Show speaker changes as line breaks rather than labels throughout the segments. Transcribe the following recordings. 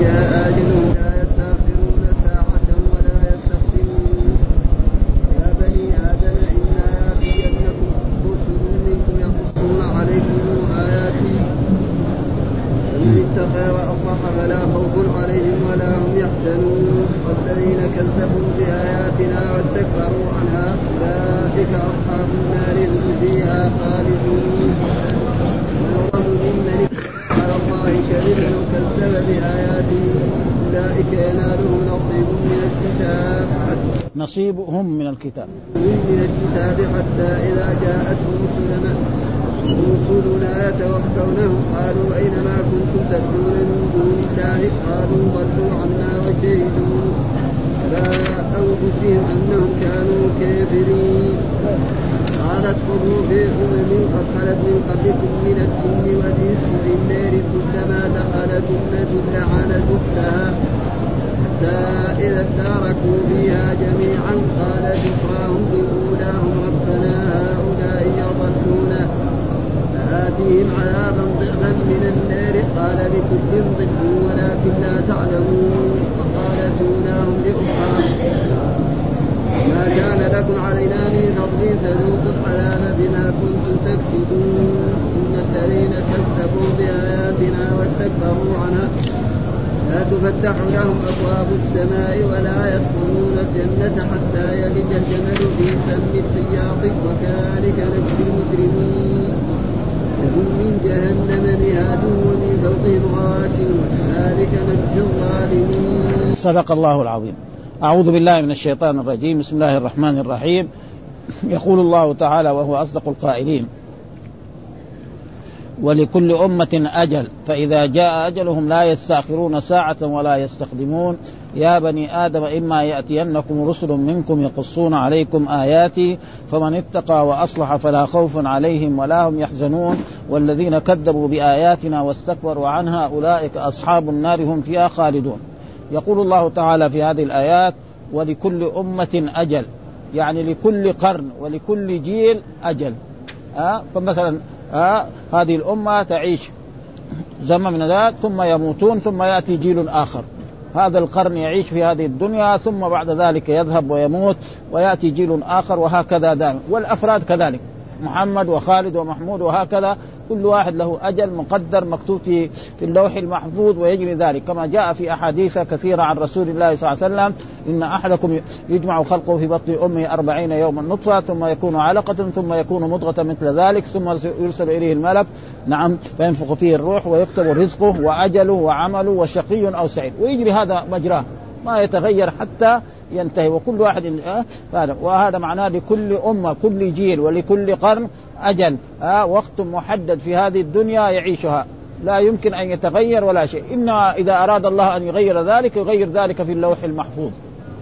جاء أجلهم لا يستأخرون ساعة ولا يستقدمون يا بني آدم إنا آتينكم رسل منكم يقصون عليكم آياتي فمن اتقى وأصلح فلا خوف عليهم ولا هم يحزنون والذين كذبوا بآياتنا واستكبروا عنها أولئك أصحاب النار هم فيها خالدون ونظلم ممن على الله كذبا وكذب بآياته أولئك ينالهم نصيب من الكتاب
نصيبهم من الكتاب
من الكتاب حتى إذا جاءتهم رسلنا رسلنا يتوفونهم قالوا أين ما كنتم تدعون من دون الله قالوا ضلوا عنا وشهدوا على أنفسهم أنهم كانوا كافرين قالت خذوا في أمم قد خلت من قبلكم من الجن والإنس في النار كلما دخلت أمة لعنت أختها حتى إذا اداركوا فيها جميعا قالت أخراهم بأولاهم ربنا هؤلاء يضلونا فآتيهم عذابا ضعفا من النار لكل ضعف ولكن لا تعلمون وقال أولاهم لأخراهم ما كان لكم علينا من فضل فذوقوا العذاب بما كنتم تكسبون. إن الذين كذبوا بآياتنا واستكبروا عنها لا تفتح لهم أبواب السماء ولا يدخلون الجنة حتى يلج الجمل في سم الخياط وكذلك نجزي المجرمين. لهم من جهنم مهاد ومن فوقهم غواش وكذلك نجزي الظالمين.
صدق الله العظيم. أعوذ بالله من الشيطان الرجيم، بسم الله الرحمن الرحيم. يقول الله تعالى وهو أصدق القائلين: ولكل أمة أجل. فإذا جاء أجلهم لا يستأخرون ساعة ولا يستقدمون يا بني آدم إما يأتينكم رسل منكم يقصون عليكم آياتي فمن اتقى وأصلح فلا خوف عليهم ولا هم يحزنون. والذين كذبوا بآياتنا واستكبروا عنها أولئك أصحاب النار هم فيها خالدون. يقول الله تعالى في هذه الآيات ولكل أمة أجل. يعني لكل قرن ولكل جيل أجل. أه؟ فمثلا آه هذه الأمة تعيش زمن من ذات ثم يموتون ثم يأتي جيل آخر. هذا القرن يعيش في هذه الدنيا ثم بعد ذلك يذهب ويموت ويأتي جيل آخر وهكذا دائما. والأفراد كذلك. محمد وخالد ومحمود وهكذا كل واحد له أجل مقدر مكتوب في في اللوح المحفوظ ويجري ذلك. كما جاء في أحاديث كثيرة عن رسول الله صلى الله عليه وسلم إن أحدكم يجمع خلقه في بطن أمه أربعين يوما نطفه ثم يكون علقة ثم يكون مضغة مثل ذلك ثم يرسل إليه الملك. نعم فينفخ فيه الروح ويكتب رزقه وأجله وعمله وشقي أو سعيد. ويجري هذا مجراه. ما يتغير حتى ينتهي وكل واحد آه وهذا معناه لكل أمة كل جيل ولكل قرن أجل. آه وقت محدد في هذه الدنيا يعيشها. لا يمكن أن يتغير ولا شيء. اما إذا أراد الله أن يغير ذلك يغير ذلك في اللوح المحفوظ.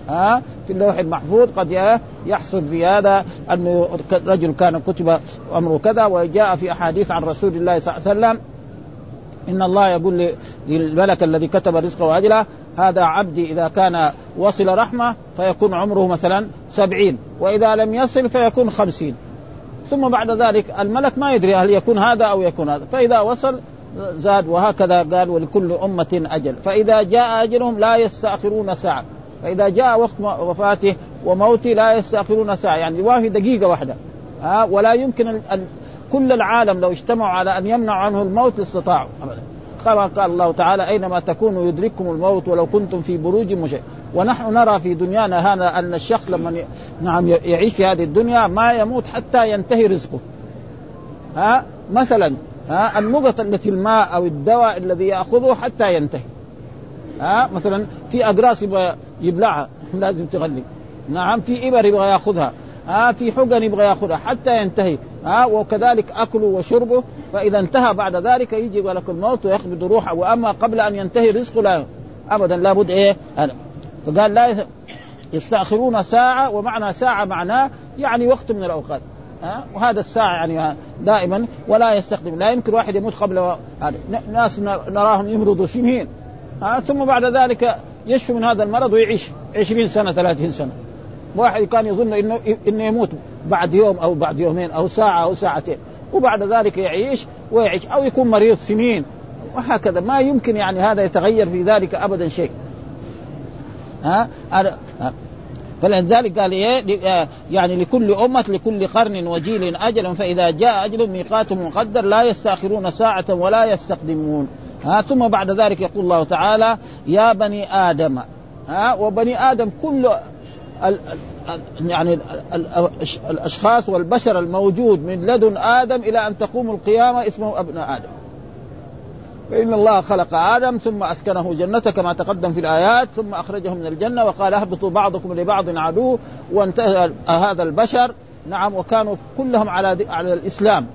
ها آه في اللوح المحفوظ قد يحصل في هذا أنه رجل كان كتب أمره كذا وجاء في أحاديث عن رسول الله صلى الله عليه وسلم إن الله يقول للملك الذي كتب رزقه وأجله هذا عبدي إذا كان وصل رحمة فيكون عمره مثلا سبعين وإذا لم يصل فيكون خمسين. ثم بعد ذلك الملك ما يدري هل يكون هذا أو يكون هذا. فإذا وصل زاد وهكذا قال ولكل أمة أجل. فإذا جاء أجلهم لا يستأخرون ساعة. فإذا جاء وقت وفاته وموته لا يستأخرون ساعة. يعني واحد دقيقة واحدة. ها؟ ولا يمكن كل العالم لو اجتمعوا على أن يمنعوا عنه الموت استطاعوا. أبدا. كما قال الله تعالى أينما تكونوا يدرككم الموت ولو كنتم في بروج مشيد ونحن نرى في دنيانا هذا أن الشخص لما نعم يعيش في هذه الدنيا ما يموت حتى ينتهي رزقه. ها؟ مثلا ها؟ النقط التي الماء أو الدواء الذي يأخذه حتى ينتهي. ها؟ مثلا في اقراص يبغى يبلعها لازم تغلي. نعم في إبر يبغى يأخذها. ها؟ في حقن يبغى يأخذها حتى ينتهي. ها وكذلك أكله وشربه فإذا انتهى بعد ذلك يجي لك الموت ويقبض روحه وأما قبل أن ينتهي رزقه لا ابدا لابد إيه؟ هذا فقال لا يستأخرون ساعة ومعنى ساعة معناه يعني وقت من الأوقات ها؟ وهذا الساعة يعني دائما ولا يستخدم لا يمكن واحد يموت قبل هذا ناس نراهم يمرضوا سنين ها؟ ثم بعد ذلك يشفي من هذا المرض ويعيش 20 سنة 30 سنة. واحد كان يظن انه إنه يموت بعد يوم أو بعد يومين أو ساعة أو ساعتين. وبعد ذلك يعيش ويعيش أو يكون مريض سنين. وهكذا. ما يمكن يعني هذا يتغير في ذلك ابدا شيء. ها؟ فلذلك قال إيه؟ آه، يعني لكل أمة لكل قرن وجيل أجل. فإذا جاء أجل ميقات مقدر لا يستأخرون ساعة ولا يستقدمون. ها؟ ثم بعد ذلك يقول الله تعالى يا بني آدم. ها؟ وبني آدم كل ال يعني الأشخاص والبشر الموجود من لدن آدم إلى أن تقوم القيامة اسمه ابناء آدم. فإن الله خلق آدم ثم أسكنه جنته كما تقدم في الآيات ثم أخرجه من الجنة وقال اهبطوا بعضكم لبعض عدو وانتهى هذا البشر. نعم وكانوا كلهم على على الإسلام.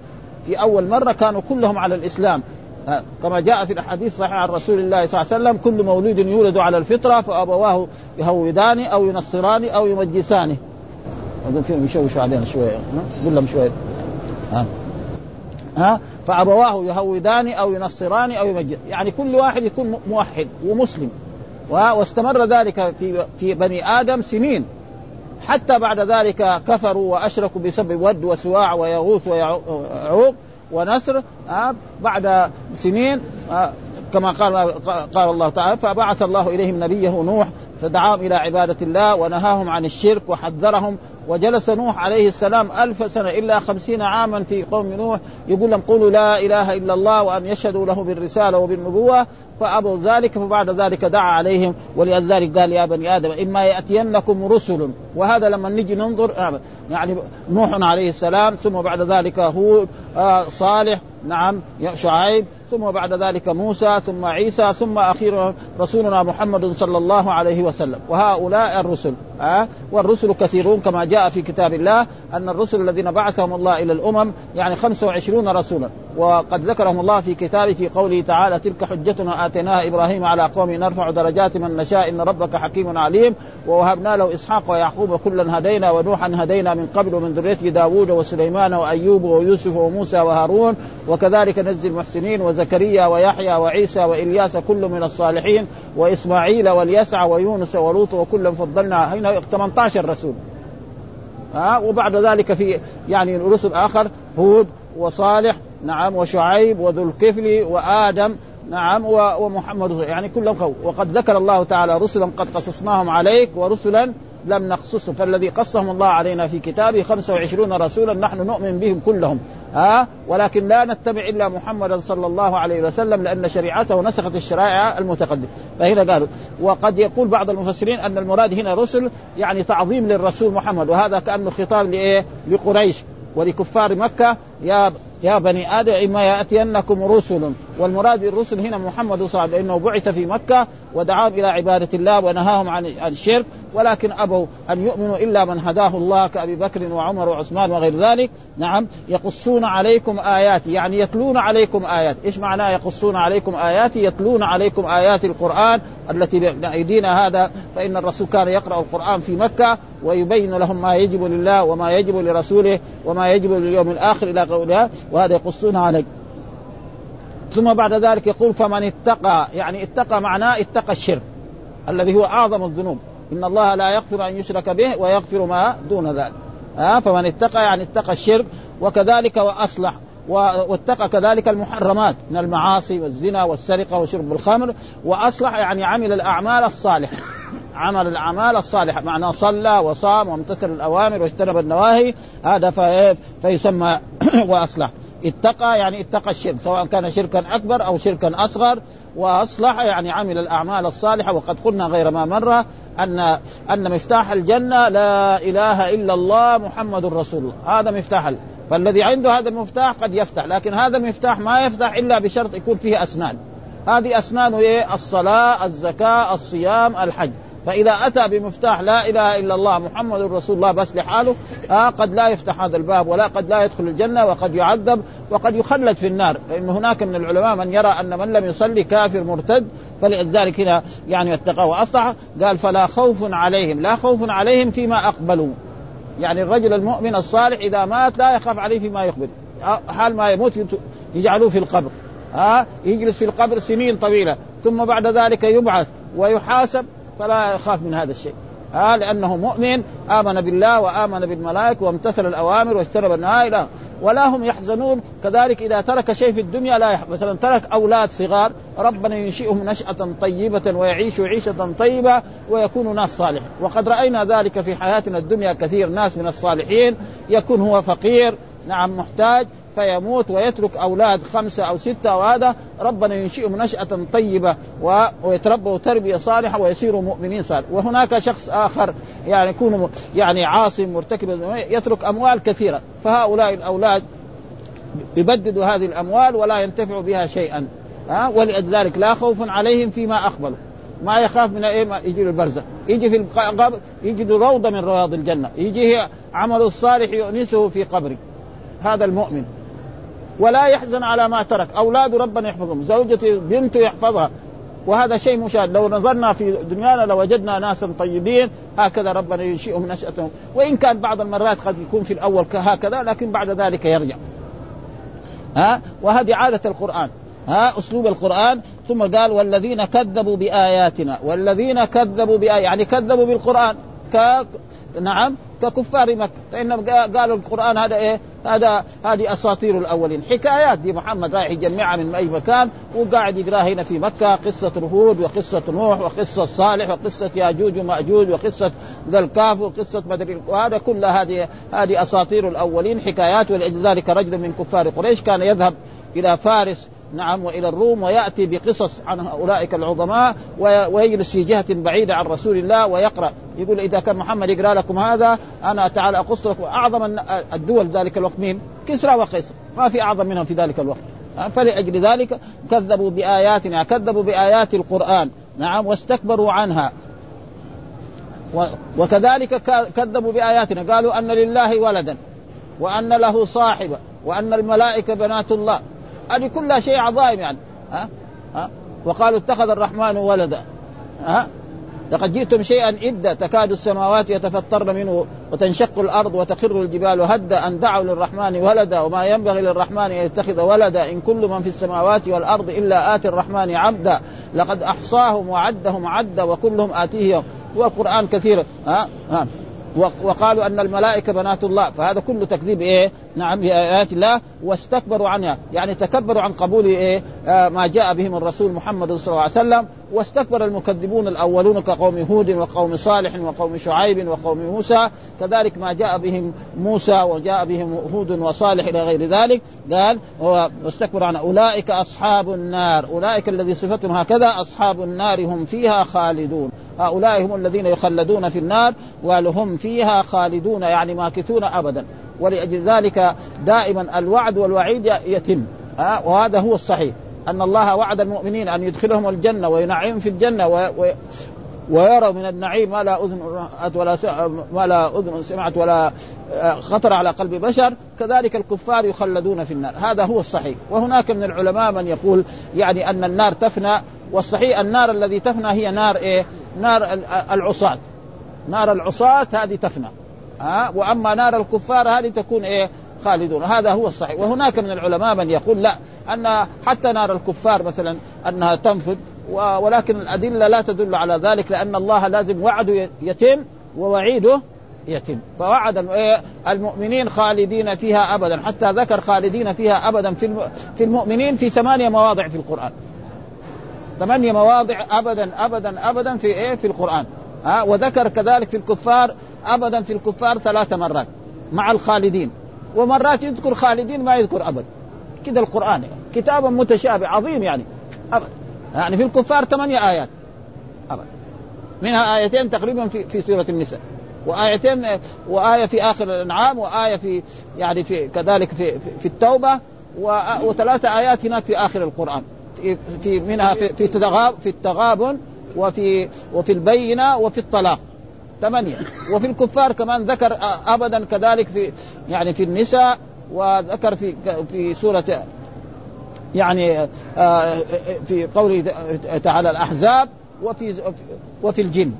في أول مرة كانوا كلهم على الإسلام. كما جاء في الاحاديث الصحيحه عن رسول الله صلى الله عليه وسلم كل مولود يولد على الفطرة فأبواه يهودان أو ينصران أو يمجسانه اظن فيهم يشوشوا علينا شوية قول لهم شوية. ها؟ ها؟ فأبواه يهودان أو ينصران أو يمجد يعني كل واحد يكون موحد ومسلم. واستمر ذلك في في بني آدم سنين. حتى بعد ذلك كفروا وأشركوا بسبب ود وسواع ويغوث ويعوق. ونسر بعد سنين كما قال قال الله تعالى فبعث الله إليهم نبيه نوح فدعاهم إلى عبادة الله ونهاهم عن الشرك وحذرهم وجلس نوح عليه السلام ألف سنة إلا خمسين عاما في قوم نوح يقول لهم قولوا لا إله إلا الله وأن يشهدوا له بالرسالة وبالنبوة فأبوا ذلك فبعد ذلك دعا عليهم ولذلك قال يا بني آدم إما يأتينكم رسل وهذا لما نجي ننظر يعني نوح عليه السلام ثم بعد ذلك هود آه صالح نعم شعيب ثم بعد ذلك موسى ثم عيسى ثم أخيرا رسولنا محمد صلى الله عليه وسلم وهؤلاء الرسل أه؟ والرسل كثيرون كما جاء في كتاب الله أن الرسل الذين بعثهم الله إلى الأمم يعني 25 رسولا وقد ذكرهم الله في كتابه في قوله تعالى تلك حجتنا آتيناها إبراهيم على قوم نرفع درجات من نشاء إن ربك حكيم عليم ووهبنا له إسحاق ويعقوب كلا هدينا ونوحا هدينا من قبل من ذريته داوود وسليمان وأيوب ويوسف وموسى وهارون وكذلك نجزي المحسنين وزكريا ويحيى وعيسى وإلياس كل من الصالحين وإسماعيل واليسع ويونس ولوط وكلا فضلنا هنا 18 رسول. ها؟ وبعد ذلك في يعني رسل آخر هود وصالح نعم وشعيب وذو الكفل وآدم نعم ومحمد يعني كلهم وقد ذكر الله تعالى رسلا قد قصصناهم عليك ورسلا لم نقصصهم. فالذي قصهم الله علينا في كتابه 25 رسولا نحن نؤمن بهم كلهم. ها؟ ولكن لا نتبع إلا محمدا صلى الله عليه وسلم لأن شريعته نسخت الشرائع المتقدمة. فهنا قالوا وقد يقول بعض المفسرين أن المراد هنا رسل يعني تعظيم للرسول محمد. وهذا كأنه خطاب لإيه؟ لقريش ولكفار مكة. يا يا بني آدم إما يأتينكم رسل والمراد بالرسل هنا محمد صلى الله عليه وسلم لأنه بعث في مكة ودعاهم إلى عبادة الله ونهاهم عن الشرك ولكن أبوا أن يؤمنوا إلا من هداه الله كأبي بكر وعمر وعثمان وغير ذلك. نعم يقصون عليكم آياتي يعني يتلون عليكم آيات. إيش معناه يقصون عليكم آياتي؟ يتلون عليكم آيات القرآن التي بايدينا هذا فإن الرسول كان يقرأ القرآن في مكة ويبين لهم ما يجب لله وما يجب لرسوله وما يجب لليوم الآخر إلى قولها. وهذا يقصون عليك. ثم بعد ذلك يقول فمن اتقى يعني اتقى معناه اتقى الشرك الذي هو أعظم الذنوب. إن الله لا يغفر أن يشرك به ويغفر ما دون ذلك. ها فمن اتقى يعني اتقى الشرك وكذلك وأصلح. واتقى كذلك المحرمات من المعاصي والزنا والسرقة وشرب الخمر وأصلح يعني عمل الأعمال الصالحة. عمل الأعمال الصالحة معناه صلى وصام وامتثل الأوامر واجتنب النواهي هذا فيسمى وأصلح. اتقى يعني اتقى الشرك سواء كان شركا أكبر أو شركا أصغر وأصلح يعني عمل الأعمال الصالحة. وقد قلنا غير ما مر أن أن مفتاح الجنة لا إله إلا الله محمد رسول الله. هذا مفتاح فالذي عنده هذا المفتاح قد يفتح لكن هذا المفتاح ما يفتح إلا بشرط يكون فيه أسنان. هذه أسنانه إيه؟ الصلاة الزكاة الصيام الحج. فإذا أتى بمفتاح لا إله إلا الله محمد رسول الله بس لحاله آه قد لا يفتح هذا الباب ولا قد لا يدخل الجنة وقد يعذب وقد يخلد في النار. لأن هناك من العلماء من يرى أن من لم يصلي كافر مرتد فلذلك هنا يعني اتقى وأصلح قال فلا خوف عليهم لا خوف عليهم فيما أقبلوا. يعني الرجل المؤمن الصالح إذا مات لا يخاف عليه فيما يقبل. حال ما يموت يجعلوه في القبر. ها آه يجلس في القبر سنين طويلة ثم بعد ذلك يبعث ويحاسب فلا يخاف من هذا الشيء. ها لأنه مؤمن آمن بالله وآمن بالملائكة وامتثل الأوامر واجتنب النهي ولا هم يحزنون كذلك إذا ترك شيء في الدنيا لا يحزن مثلا ترك أولاد صغار ربنا ينشئهم نشأة طيبة ويعيشوا عيشة طيبة ويكونوا ناس صالح وقد رأينا ذلك في حياتنا الدنيا كثير ناس من الصالحين يكون هو فقير نعم محتاج فيموت ويترك أولاد خمسة أو ستة وهذا ربنا ينشئهم نشأة طيبة ويتربوا تربية صالحة ويصيروا مؤمنين صالح. وهناك شخص آخر يعني يكون يعني عاصي مرتكب يترك أموال كثيرة. فهؤلاء الأولاد يبددوا هذه الأموال ولا ينتفعوا بها شيئا. ها؟ ولذلك لا خوف عليهم فيما أقبلوا. ما يخاف من إيه؟ يجي له البرزخ. يجي في القبر له روضة من روض الجنة. يجي عمله الصالح يؤنسه في قبره. هذا المؤمن. ولا يحزن على ما ترك. اولاده ربنا يحفظهم. زوجته بنته يحفظها. وهذا شيء مشاهد. لو نظرنا في دنيانا لوجدنا ناسا طيبين. هكذا ربنا ينشئهم نشأتهم. وإن كان بعض المرات قد يكون في الأول هكذا لكن بعد ذلك يرجع. ها؟ وهذه عادة القرآن. ها؟ أسلوب القرآن. ثم قال والذين كذبوا بآياتنا. والذين كذبوا بآيات يعني كذبوا بالقرآن. ك... نعم. ككفار مكة. فإنهم قالوا القرآن هذا إيه؟ هذا هذه أساطير الأولين. حكايات دي محمد رايح يجمعها من أي مكان وقاعد يقرأها هنا في مكة. قصة هود وقصة نوح وقصة صالح وقصة ياجوج ومأجوج وقصة ذا الكاف وقصه مدري وهذا كل هذه هذه أساطير الأولين. حكايات ولذلك رجل من كفار قريش كان يذهب إلى فارس نعم وإلى الروم ويأتي بقصص عن أولئك العظماء ويجلس في جهة بعيدة عن رسول الله ويقرأ. يقول إذا كان محمد يقرأ لكم هذا أنا تعال اقص لكم اعظم الدول ذلك الوقت مين؟ كسرى وقيصر. ما في أعظم منهم في ذلك الوقت. فلأجل ذلك كذبوا بآياتنا كذبوا بآيات القرآن. نعم واستكبروا عنها. وكذلك كذبوا بآياتنا. قالوا أن لله ولدا وأن له صاحبه وأن الملائكة بنات الله. هذه كلها شيء عظائم يعني. ها؟ ها؟ وقالوا اتخذ الرحمن ولدا. ها؟ لقد جئتم شيئا إدا تكاد السماوات يتفطرن منه وتنشق الأرض وتخر الجبال هدا أن دعوا للرحمن ولدا وما ينبغي للرحمن أن يتخذ ولدا إن كل من في السماوات والأرض إلا آتي الرحمن عبدا. لقد أحصاهم وعدهم عدا وكلهم آتيه والقرآن كثير. ها؟ ها؟ وقالوا أن الملائكة بنات الله. فهذا كله تكذيب إيه؟ نعم بايات الله واستكبروا عنها. يعني تكبروا عن قبول إيه؟ آه ما جاء بهم الرسول محمد صلى الله عليه وسلم. واستكبر المكذبون الأولون كقوم هود وقوم صالح وقوم شعيب وقوم موسى. كذلك ما جاء بهم موسى وجاء بهم هود وصالح إلى غير ذلك. قال واستكبر عن أولئك أصحاب النار. أولئك الذي صفتهم هكذا أصحاب النار هم فيها خالدون. هؤلاء هم الذين يخلدون في النار وهم فيها خالدون يعني ماكثون ابدا. ولأجل ذلك دائما الوعد والوعيد يتم. ها وهذا هو الصحيح. أن الله وعد المؤمنين أن يدخلهم الجنة وينعمهم في الجنة و... و... ويروا من النعيم ما لا أذن رأت ولا س... ما لا أذن سمعت ولا خطر على قلب بشر. كذلك الكفار يخلدون في النار. هذا هو الصحيح. وهناك من العلماء من يقول يعني أن النار تفنى والصحيح النار الذي تفنى هي نار إيه؟ نار العصاة. نار العصاة هذه تفنى. ها؟ وأما نار الكفار هذه تكون إيه؟ خالدون. هذا هو الصحيح. وهناك من العلماء من يقول لا أن حتى نار الكفار مثلا أنها تنفذ ولكن الأدلة لا تدل على ذلك لأن الله لازم وعده يتم ووعيده يتم. فوعد المؤمنين خالدين فيها ابدا. حتى ذكر خالدين فيها ابدا في المؤمنين في ثمانية مواضع في القرآن. ثمانية مواضع ابدا ابدا ابدا في إيه؟ في القرآن. ها؟ وذكر كذلك في الكفار ابدا في الكفار ثلاث مرات مع الخالدين. ومرات يذكر خالدين ما يذكر ابدا كده القرآن يعني. كتاب متشابه عظيم يعني. ابدا. يعني في الكفار ثمانية آيات. ابدا. منها آيتين تقريبا في في سورة النساء. وآيتين وآية في آخر الأنعام وآية في يعني في كذلك في في, في التوبة وثلاث آيات هناك في آخر القرآن. في, في منها في في التغابن وفي وفي البينة وفي الطلاق. ثمانية. وفي الكفار كمان ذكر ابدا كذلك في يعني في النساء وذكر في في سورة يعني في قوله تعالى الأحزاب وفي وفي الجن.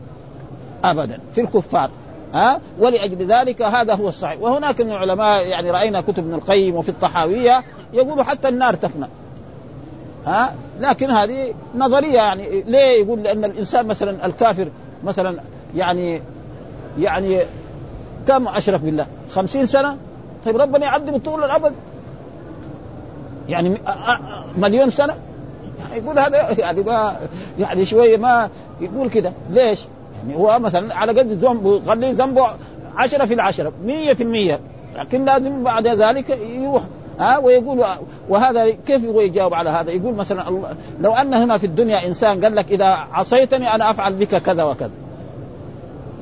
ابدا. في الكفار. ها؟ ولأجل ذلك هذا هو الصحيح. وهناك من العلماء يعني رأينا كتب ابن القيم وفي الطحاوية يقولوا حتى النار تفنى. ها؟ لكن هذه نظرية يعني ليه يقول لأن الإنسان مثلا الكافر مثلا يعني يعني كم اشرك بالله؟ خمسين سنة؟ طيب ربنا يعذب طول الابد يعني مليون سنة؟ يقول هذا يعني ما يعني شوية ما يقول كده. ليش؟ يعني هو مثلا على قد ذنبه خليه ذنبه 10 في العشرة 100 في المية. لكن لازم بعد ذلك يروح. ها ويقول وهذا كيف هو يجاوب على هذا؟ يقول مثلا لو أن هنا في الدنيا إنسان قال لك إذا عصيتني أنا أفعل بك كذا وكذا.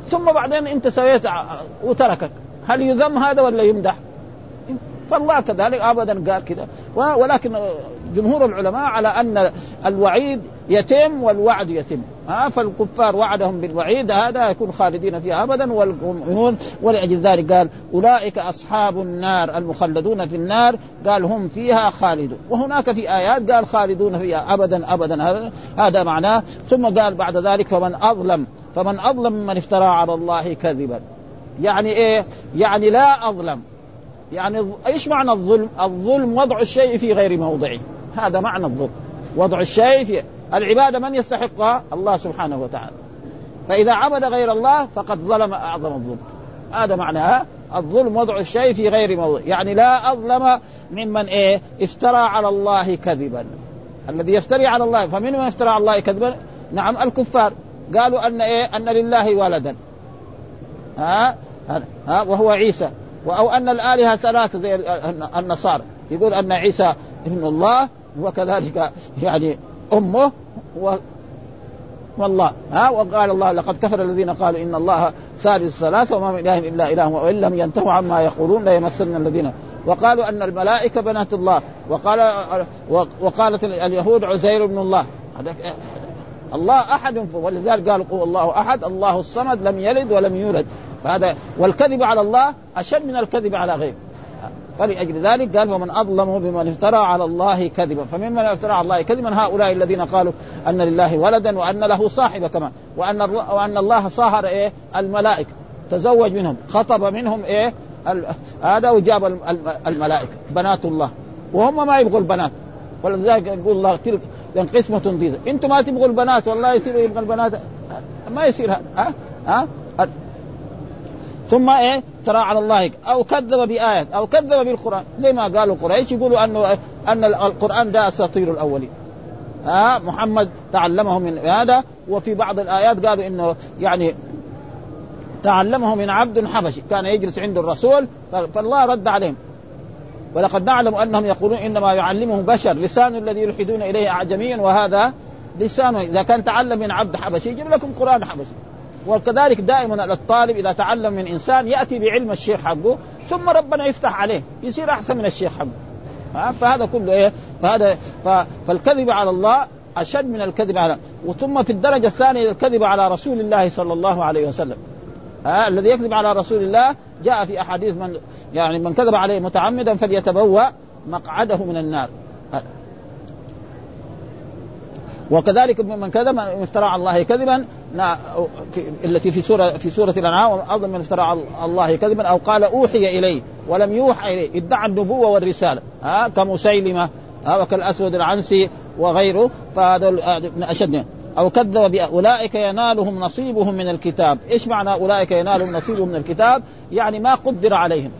ثم بعدين انت سويت وتركك، هل يذم هذا ولا يمدح؟ فالله كذلك ابدا قال كذا ولكن جمهور العلماء على أن الوعيد يتم والوعد يتم. ها فالكفار وعدهم بالوعيد هذا يكون خالدين فيها ابدا. والمؤمنون ولأجل ذلك قال أولئك أصحاب النار المخلدون في النار قال هم فيها خالدون. وهناك في آيات قال خالدون فيها ابدا ابدا, أبداً هذا معناه. ثم قال بعد ذلك فمن أظلم فمن أظلم ممن افترى على الله كذبا. يعني إيه؟ يعني لا أظلم. يعني إيش معنى الظلم؟ الظلم وضع الشيء في غير موضعه. هذا معنى الظلم. وضع الشيء في العبادة من يستحقها؟ الله سبحانه وتعالى. فإذا عبد غير الله فقد ظلم أعظم الظلم. هذا معناها الظلم وضع الشيء في غير موضع يعني لا أظلم ممن إيه؟ افترى على الله كذبا. الذي يفتري على الله فمن من افترى على الله كذبا؟ نعم الكفار. قالوا أن إيه؟ أن لله ولدا. ها؟ ها؟ وهو عيسى. أو أن الآلهة ثلاثة زي النصارى. يقول أن عيسى ابن الله وكذلك يعني أمه و والله. ها؟ وقال الله لقد كفر الذين قالوا إن الله ثالث ثلاثة وما من إله إلا اله وإن لم ينتهوا عما يقولون ليمسن الذين. وقالوا أن الملائكة بنات الله. وقال وقالت اليهود عزير بن الله. الله أحد. ولذلك قالوا الله أحد. الله الصمد لم يلد ولم يولد. فهذا والكذب على الله أشد من الكذب على غيره. فلأجل ذلك قال ومن أظلم بمن افترى على الله كذبا. فممن افترى على الله كذبا هؤلاء الذين قالوا أن لله ولدا وأن له صاحبة كمان وأن وأن الله صاهر إيه؟ الملائكة. تزوج منهم. خطب منهم إيه؟ هذا وجاب الملائكة. بنات الله. وهم ما يبغوا البنات. ولذلك يقول الله تلك قسمة ضيزة أنتم ما تبغوا البنات والله يصير يبغى البنات. ما يصير هذا ها؟ ها؟ ثم إيه؟ ترى على الله. أو كذب بآيات أو كذب بالقرآن. زي ما قالوا قريش يقولوا أنه أن القرآن ده أساطير الأولين. ها؟ محمد تعلمه من هذا وفي بعض الآيات قالوا إنه يعني تعلمه من عبد حبشي. كان يجلس عند الرسول فالله رد عليهم. ولقد نعلم أنهم يقولون إنما يعلمه بشر لسان الذي يلحدون إليه اعجمي وهذا لسانه إذا كان تعلم من عبد حبشي يجيب لكم قرآن حبشي. وكذلك دائما الطالب إذا تعلم من إنسان يأتي بعلم الشيخ حقه ثم ربنا يفتح عليه يصير أحسن من الشيخ حقه. فهذا كله إيه؟ فهذا فالكذب على الله أشد من الكذب على وثم في الدرجة الثانية الكذب على رسول الله صلى الله عليه وسلم. ها الذي يكذب على رسول الله جاء في أحاديث من يعني من كذب عليه متعمدا فليتبوأ مقعده من النار. وكذلك من كذب افترى على الله كذبا التي في سوره في سورة الأنعام اظن من افترى على الله كذبا أو قال أوحي إليه ولم يوحى إليه ادعى النبوة والرسالة. ها كمسيلمة ها وكالأسود العنسي وغيره فهذا من أشد. أو كذب اولئك ينالهم نصيبهم من الكتاب، إيش معنى أولئك ينالهم نصيبهم من الكتاب؟ يعني ما قدر عليهم.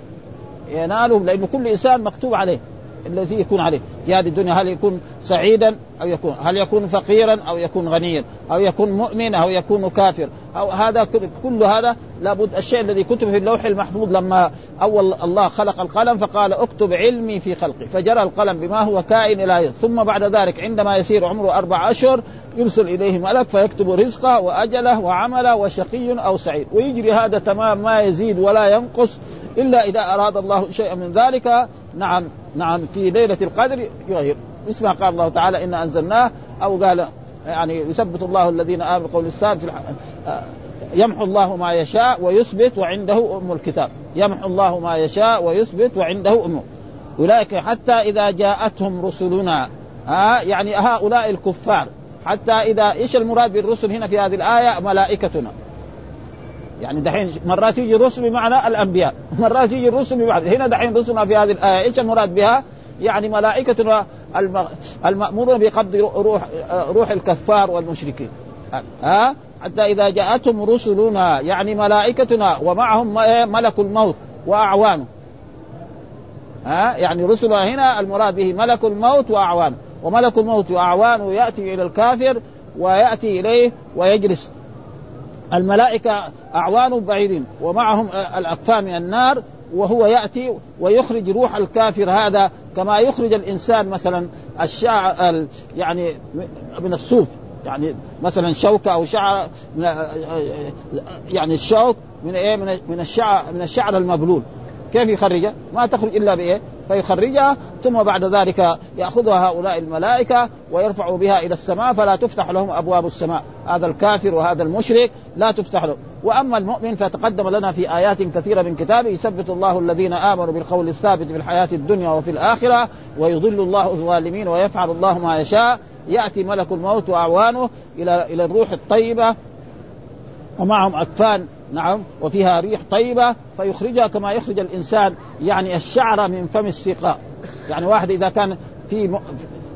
ينالهم لأنه كل إنسان مكتوب عليه الذي يكون عليه. في هذه الدنيا هل يكون سعيدا أو يكون هل يكون فقيرا أو يكون غنيا أو يكون مؤمن أو يكون كافر أو هذا كل هذا لابد الشيء الذي كتب في اللوح المحفوظ لما أول الله خلق القلم فقال اكتب علمي في خلقي. فجرى القلم بما هو كائن إلى ثم بعد ذلك عندما يسير عمره أربع أشهر يرسل إليه ملك فيكتب رزقه وأجله وعمله وشقي أو سعيد. ويجري هذا تمام ما يزيد ولا ينقص. إلا إذا أراد الله شيئا من ذلك نعم نعم في ليلة القدر يغير. مثل ما قال الله تعالى إنا أنزلناه. أو قال يعني يثبت الله الذين آمنوا قول الثابت يمحو الله ما يشاء ويثبت وعنده أم الكتاب. يمحو الله ما يشاء ويثبت وعنده أم. أولئك حتى إذا جاءتهم رسلنا ها يعني هؤلاء الكفار حتى إذا إيش المراد بالرسل هنا في هذه الآية؟ ملائكتنا. يعني دحين مرات يجي الرسل بمعنى الأنبياء. مرات يجي الرسل بمعنى هنا دحين رسلنا في هذه الآية إيش المراد بها؟ يعني ملائكة المأمورون بقبض روح روح الكفار والمشركين. ها حتى إذا جاءتهم رسلنا يعني ملائكتنا ومعهم إيه؟ ملك الموت وأعوانه. ها يعني رسلنا هنا المراد به ملك الموت وأعوانه. وملك الموت وأعوانه يأتي إلى الكافر ويأتي إليه ويجلس. الملائكة أعوان بعيدين ومعهم الاكفان من النار وهو يأتي ويخرج روح الكافر هذا كما يخرج الإنسان مثلا الشعر يعني من الصوف يعني مثلا شوكة أو شعر يعني الشوك من إيه؟ من الشعر من الشعر المبلول. كيف يخرجها؟ ما تخرج إلا بإيه؟ فيخرجها ثم بعد ذلك يأخذها هؤلاء الملائكة ويرفعوا بها إلى السماء فلا تفتح لهم أبواب السماء، هذا الكافر وهذا المشرك لا تفتح له، وأما المؤمن فتقدم لنا في آيات كثيرة من كتابه يثبت الله الذين آمنوا بالقول الثابت في الحياة الدنيا وفي الآخرة ويضل الله الظالمين ويفعل الله ما يشاء يأتي ملك الموت وأعوانه إلى إلى الروح الطيبة ومعهم أكفان نعم وفيها ريح طيبة فيخرجها كما يخرج الإنسان يعني الشعر من فم السقاء يعني واحد إذا كان في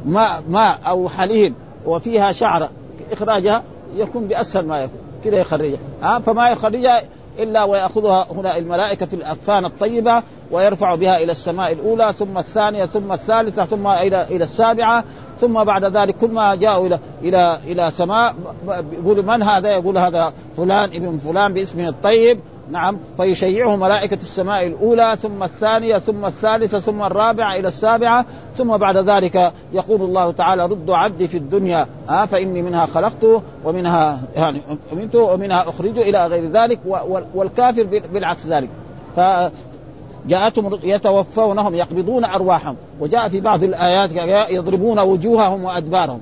ماء ماء أو حليب وفيها شعر إخراجها يكون بأسهل ما يكون. كذا يخرجها. ها فما يخرجها إلا ويأخذها هنا الملائكة في الاكفان الطيبة ويرفع بها إلى السماء الأولى ثم الثانية ثم الثالثة ثم إلى إلى السابعة ثم بعد ذلك كل ما جاءوا إلى إلى إلى سماء يقول من هذا؟ يقول هذا فلان ابن فلان باسمه الطيب. نعم. فيشيعه ملائكة السماء الأولى ثم الثانية ثم الثالثة ثم الرابعة إلى السابعة ثم بعد ذلك يقول الله تعالى ردوا عبدي في الدنيا. آه فإني منها خلقته ومنها يعني أمنته ومنها أخرجه إلى غير ذلك والكافر بالعكس ذلك. جاءتهم يتوفونهم يقبضون أرواحهم. وجاء في بعض الآيات يضربون وجوههم وأدبارهم.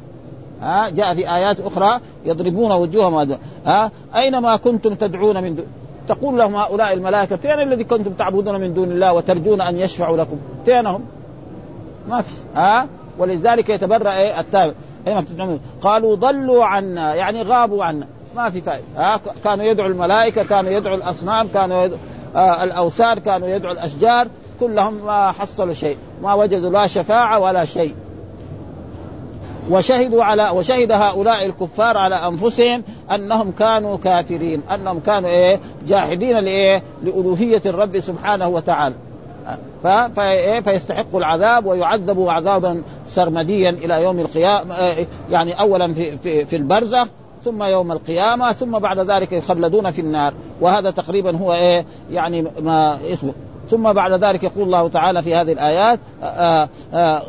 ها جاء في آيات أخرى يضربون وجوههم وادبارهم ها أينما كنتم تدعون من دون تقول لهم هؤلاء الملائكة فين الذي كنتم تعبدون من دون الله وترجون أن يشفعوا لكم؟ فينهم؟ ما في ها ولذلك يتبرأ إيه التابع. قالوا ضلوا عنا يعني غابوا عنا. ما في فائدة. ها كانوا يدعوا الملائكة كانوا يدعوا الأصنام كانوا يدعوا آه الأوثان كانوا يدعوا الأشجار كلهم ما حصلوا شيء ما وجدوا لا شفاعة ولا شيء. وشهدوا على وشهد هؤلاء الكفار على أنفسهم أنهم كانوا كافرين أنهم كانوا إيه؟ جاحدين لإيه؟ لألوهية الرب سبحانه وتعالى. إيه؟ فيستحقوا العذاب ويعذبوا عذابا سرمديا إلى يوم القيامة آه، يعني اولا في في, في البرزخ ثم يوم القيامة ثم بعد ذلك يخلدون في النار. وهذا تقريبا هو إيه؟ يعني ما اسمه ثم بعد ذلك يقول الله تعالى في هذه الآيات آآ آه، آآ آه،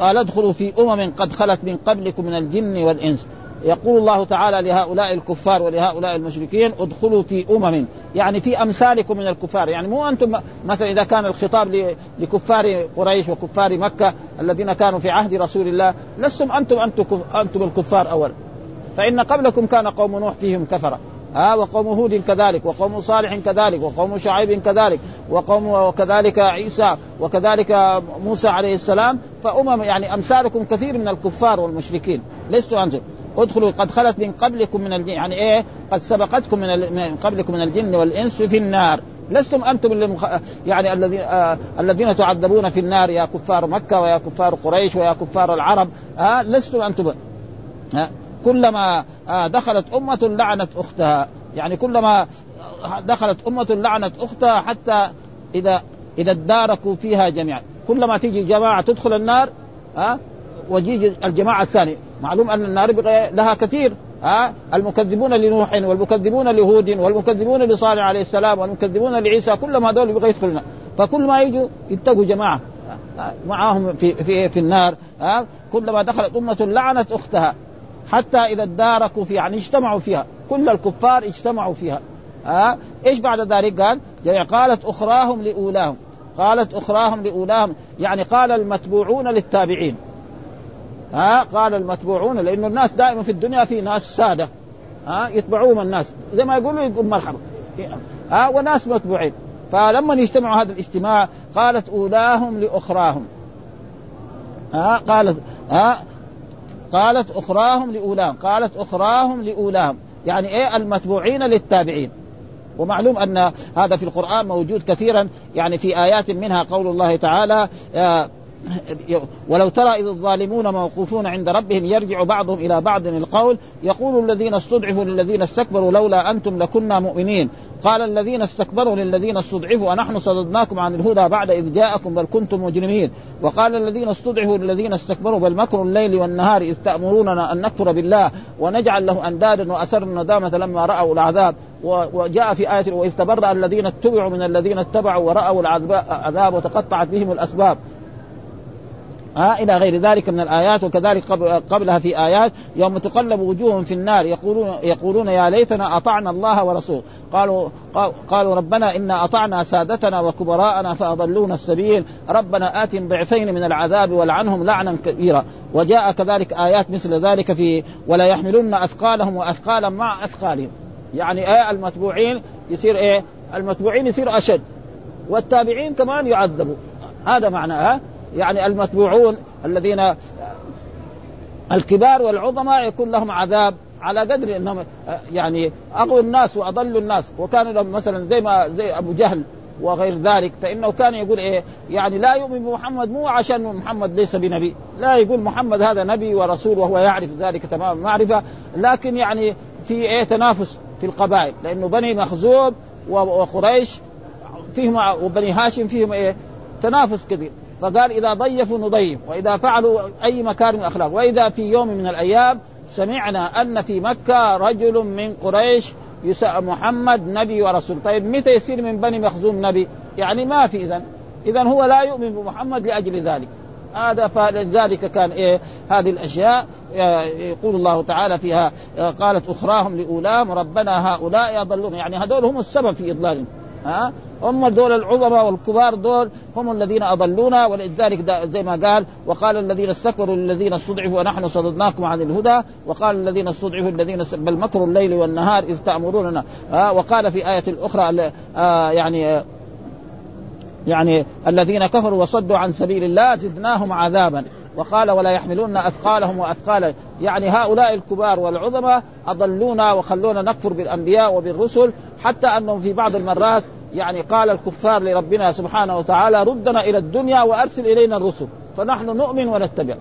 قال ادخلوا في أمم قد خلت من قبلكم من الجن والإنس. يقول الله تعالى لهؤلاء الكفار ولهؤلاء المشركين ادخلوا في أمم. يعني في أمثالكم من الكفار. يعني مو أنتم مثلا إذا كان الخطاب لكفار قريش وكفار مكة الذين كانوا في عهد رسول الله لستم أنتم أنتم أنتم الكفار اولا فإن قبلكم كان قوم نوح فيهم كفرة. ها وقوم هود كذلك وقوم صالح كذلك وقوم شعيب كذلك وقوم وكذلك عيسى وكذلك موسى عليه السلام. فأمم يعني أمثالكم كثير من الكفار والمشركين. لستوا أنتم ادخلوا قد خلت من قبلكم من الجن يعني إيه؟ قد سبقتكم من, من قبلكم من الجن والإنس في النار. لستم أنتم اللي مخ... يعني الذين آه الذين تعذبون في النار يا كفار مكة ويا كفار قريش ويا كفار العرب. آه لستم أنتم. آه كلما آه، دخلت أمة لعنت أختها. يعني كلما دخلت أمة لعنت أختها حتى إذا إذا اداركوا فيها جميعا. كلما تيجي جماعة تدخل النار ها ويجي الجماعة الثانية. معلوم أن النار لها كثير ها المكذبون لنوح والمكذبون لهود والمكذبون لصالح عليه السلام والمكذبون لعيسى كلهم هذول يبغى يدخلون فكل ما يجوا يتقوا جماعة معاهم في في في النار ها كلما دخلت أمة لعنت أختها. حتى إذا اداركوا فيها يعني اجتمعوا فيها. كل الكفار اجتمعوا فيها. ها؟ إيش بعد ذلك قال؟ يعني قالت أخراهم لأولاهم. قالت أخراهم لأولاهم. يعني قال المتبوعون للتابعين. ها؟ قال المتبوعون لأنه الناس دائما في الدنيا في ناس سادة. ها؟ يتبعوهم الناس. زي ما يقولوا يقول مرحبا. ها؟ وناس متبوعين. فلما يجتمعوا هذا الاجتماع قالت أولاهم لأخراهم. ها؟ قالت ها؟ قالت أخراهم لأولاهم قالت أخراهم لأولاهم. يعني إيه؟ المتبوعين للتابعين. ومعلوم أن هذا في القرآن موجود كثيرا يعني في آيات منها قول الله تعالى ولو ترى إذ الظالمون موقوفون عند ربهم يرجع بعضهم إلى بعض القول يقول الذين استضعفوا للذين استكبروا لولا أنتم لكنا مؤمنين. قال الذين استكبروا للذين استضعفوا أنحن صددناكم عن الهدى بعد إذ جاءكم بل كنتم مجرمين. وقال الذين استضعفوا للذين استكبروا بل مكر الليل والنهار إذ تأمروننا أن نكفر بالله ونجعل له أندادا وأسروا الندامة لما رأوا العذاب. وجاء في آية وإذ تبرأ الذين اتبعوا من الذين اتبعوا ورأوا العذاب وتقطعت بهم الأسباب. ها إلى غير ذلك من الآيات وكذلك قبلها في آيات يوم تقلب وجوههم في النار يقولون يقولون يا ليتنا أطعنا الله ورسوله. قالوا قالوا ربنا إنا أطعنا سادتنا وكبراءنا فأضلونا السبيل. ربنا آتهم ضعفين من العذاب ولعنهم لعنا كبيرا. وجاء كذلك آيات مثل ذلك في ولا يحملن أثقالهم وأثقالا مع أثقالهم. يعني إيه المتبوعين يصير إيه؟ المتبوعين يصير أشد والتابعين كمان يعذبوا. هذا معناه يعني المتبوعون الذين الكبار والعظماء يكون لهم عذاب على قدر إنهم يعني أقوى الناس وأضل الناس. وكان لهم مثلا زي ما زي أبو جهل وغير ذلك فإنه كان يقول إيه يعني لا يؤمن بمحمد مو عشان محمد ليس بنبي لا يقول محمد هذا نبي ورسول وهو يعرف ذلك تمام معرفة لكن يعني في إيه تنافس في القبائل. لأنه بني مخزوم وقريش فيهم وبني هاشم فيهم إيه تنافس كبير. فقال إذا ضيفوا نضيف وإذا فعلوا أي مكارم الأخلاق. وإذا في يوم من الأيام سمعنا أن في مكة رجل من قريش يسأل محمد نبي ورسول. طيب متى يصير من بني مخزوم نبي؟ يعني ما في اذا اذا هو لا يؤمن بمحمد لأجل ذلك. هذا فلذلك كان إيه؟ هذه الأشياء يقول الله تعالى فيها قالت أخراهم لاولاهم ربنا هؤلاء يضلون يعني هذول هم السبب في إضلالهم. ها؟ هم دول العظماء والكبار دول هم الذين أضلونا ولذلك زي ما قال وقال الذين استكبروا للذين استضعفوا ونحن صددناكم عن الهدى وقال الذين استضعفوا الذين بل مكر الليل والنهار إذ تأمروننا. آه وقال في آية أخرى آه يعني يعني الذين كفروا وصدوا عن سبيل الله زدناهم عذابا. وقال ولا يحملون أثقالهم واثقالا يعني هؤلاء الكبار والعظماء أضلونا وخلونا نكفر بالأنبياء وبالرسل حتى أنهم في بعض المرات يعني قال الكفار لربنا سبحانه وتعالى ردنا إلى الدنيا وأرسل إلينا الرسل. فنحن نؤمن ونتبع.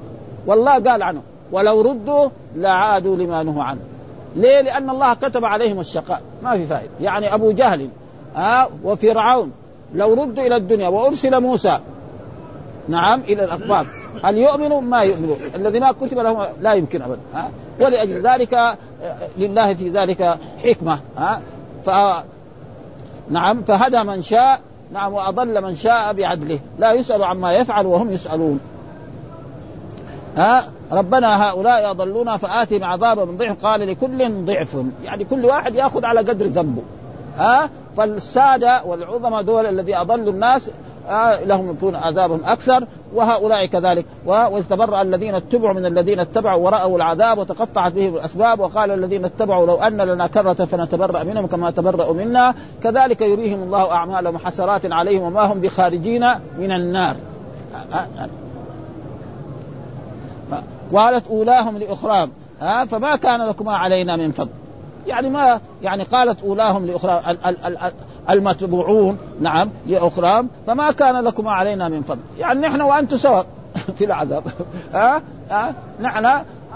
والله قال عنه. ولو ردوا لعادوا لما نهوا عنه. ليه؟ لأن الله كتب عليهم الشقاء. ما في فائدة. يعني أبو جهل ها آه وفرعون. لو ردوا إلى الدنيا وأرسل موسى. نعم إلى الأقباط هل يؤمنوا ما يؤمنون الذي ما كتب لهم لا يمكن أبدا ها؟ ولأجل ذلك لله في ذلك حكمة ها؟ ف نعم فهدى من شاء نعم وأضل من شاء بعدله. لا يسأل عما يفعل وهم يسألون. ها؟ ربنا هؤلاء يضلون فآتهم عذابا من ضعف. قال لكل ضعف. يعني كل واحد يأخذ على قدر ذنبه ها؟ فالسادة والعظماء دول الذي أضلوا الناس لهم يكون عذابهم أكثر وهؤلاء كذلك. واذ تبرأ الذين اتبعوا من الذين اتبعوا ورأوا العذاب وتقطعت بهم الأسباب وقال الذين اتبعوا لو أن لنا كرة فنتبرأ منهم كما تبرأوا منا. كذلك يريهم الله أعمالهم حسرات عليهم وما هم بخارجين من النار. قالت أولاهم لاخراهم ها فما كان لكما علينا من فضل. يعني ما يعني قالت أولاهم لاخراهم المتبوعون نعم لاخراهم فما كان لكم علينا من فضل. يعني نحن وأنتم سواء في العذاب. ها؟ ها؟ نحن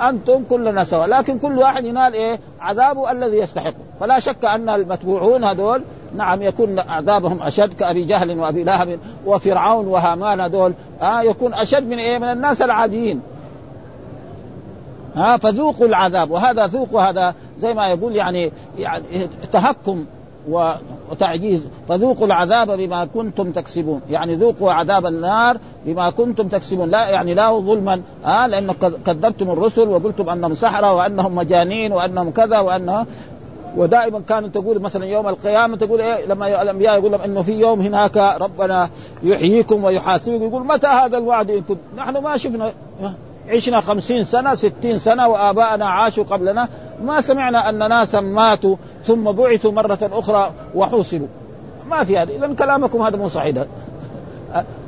أنتم كلنا سواء لكن كل واحد ينال إيه؟ عذابه الذي يستحقه. فلا شك أن المتبوعون هذول نعم يكون عذابهم أشد كأبي جهل وأبي لهب وفرعون وهامان هذول. ها؟ يكون أشد من إيه؟ من الناس العاديين. ها؟ فذوقوا العذاب. وهذا ذوقوا هذا زي ما يقول يعني يعني تهكم وتعجيز. فذوقوا العذاب بما كنتم تكسبون. يعني ذوقوا عذاب النار بما كنتم تكسبون. لا يعني لا ظلما آه لأن كذبتم الرسل وقلتم أنهم سحرة وأنهم مجانين وأنهم كذا وأنها ودائما كانت تقول مثلا يوم القيامة تقول إيه لما الأنبياء يقول لهم إنه في يوم هناك ربنا يحييكم ويحاسبكم. يقول متى هذا الوعد؟ إن كنت نحن ما شفنا عشنا خمسين سنة ستين سنة وآباءنا عاشوا قبلنا. ما سمعنا أن ناسا ماتوا. ثم بعثوا مرة أخرى وحوصلوا. ما في هذا. إذا كلامكم هذا مو صحيح.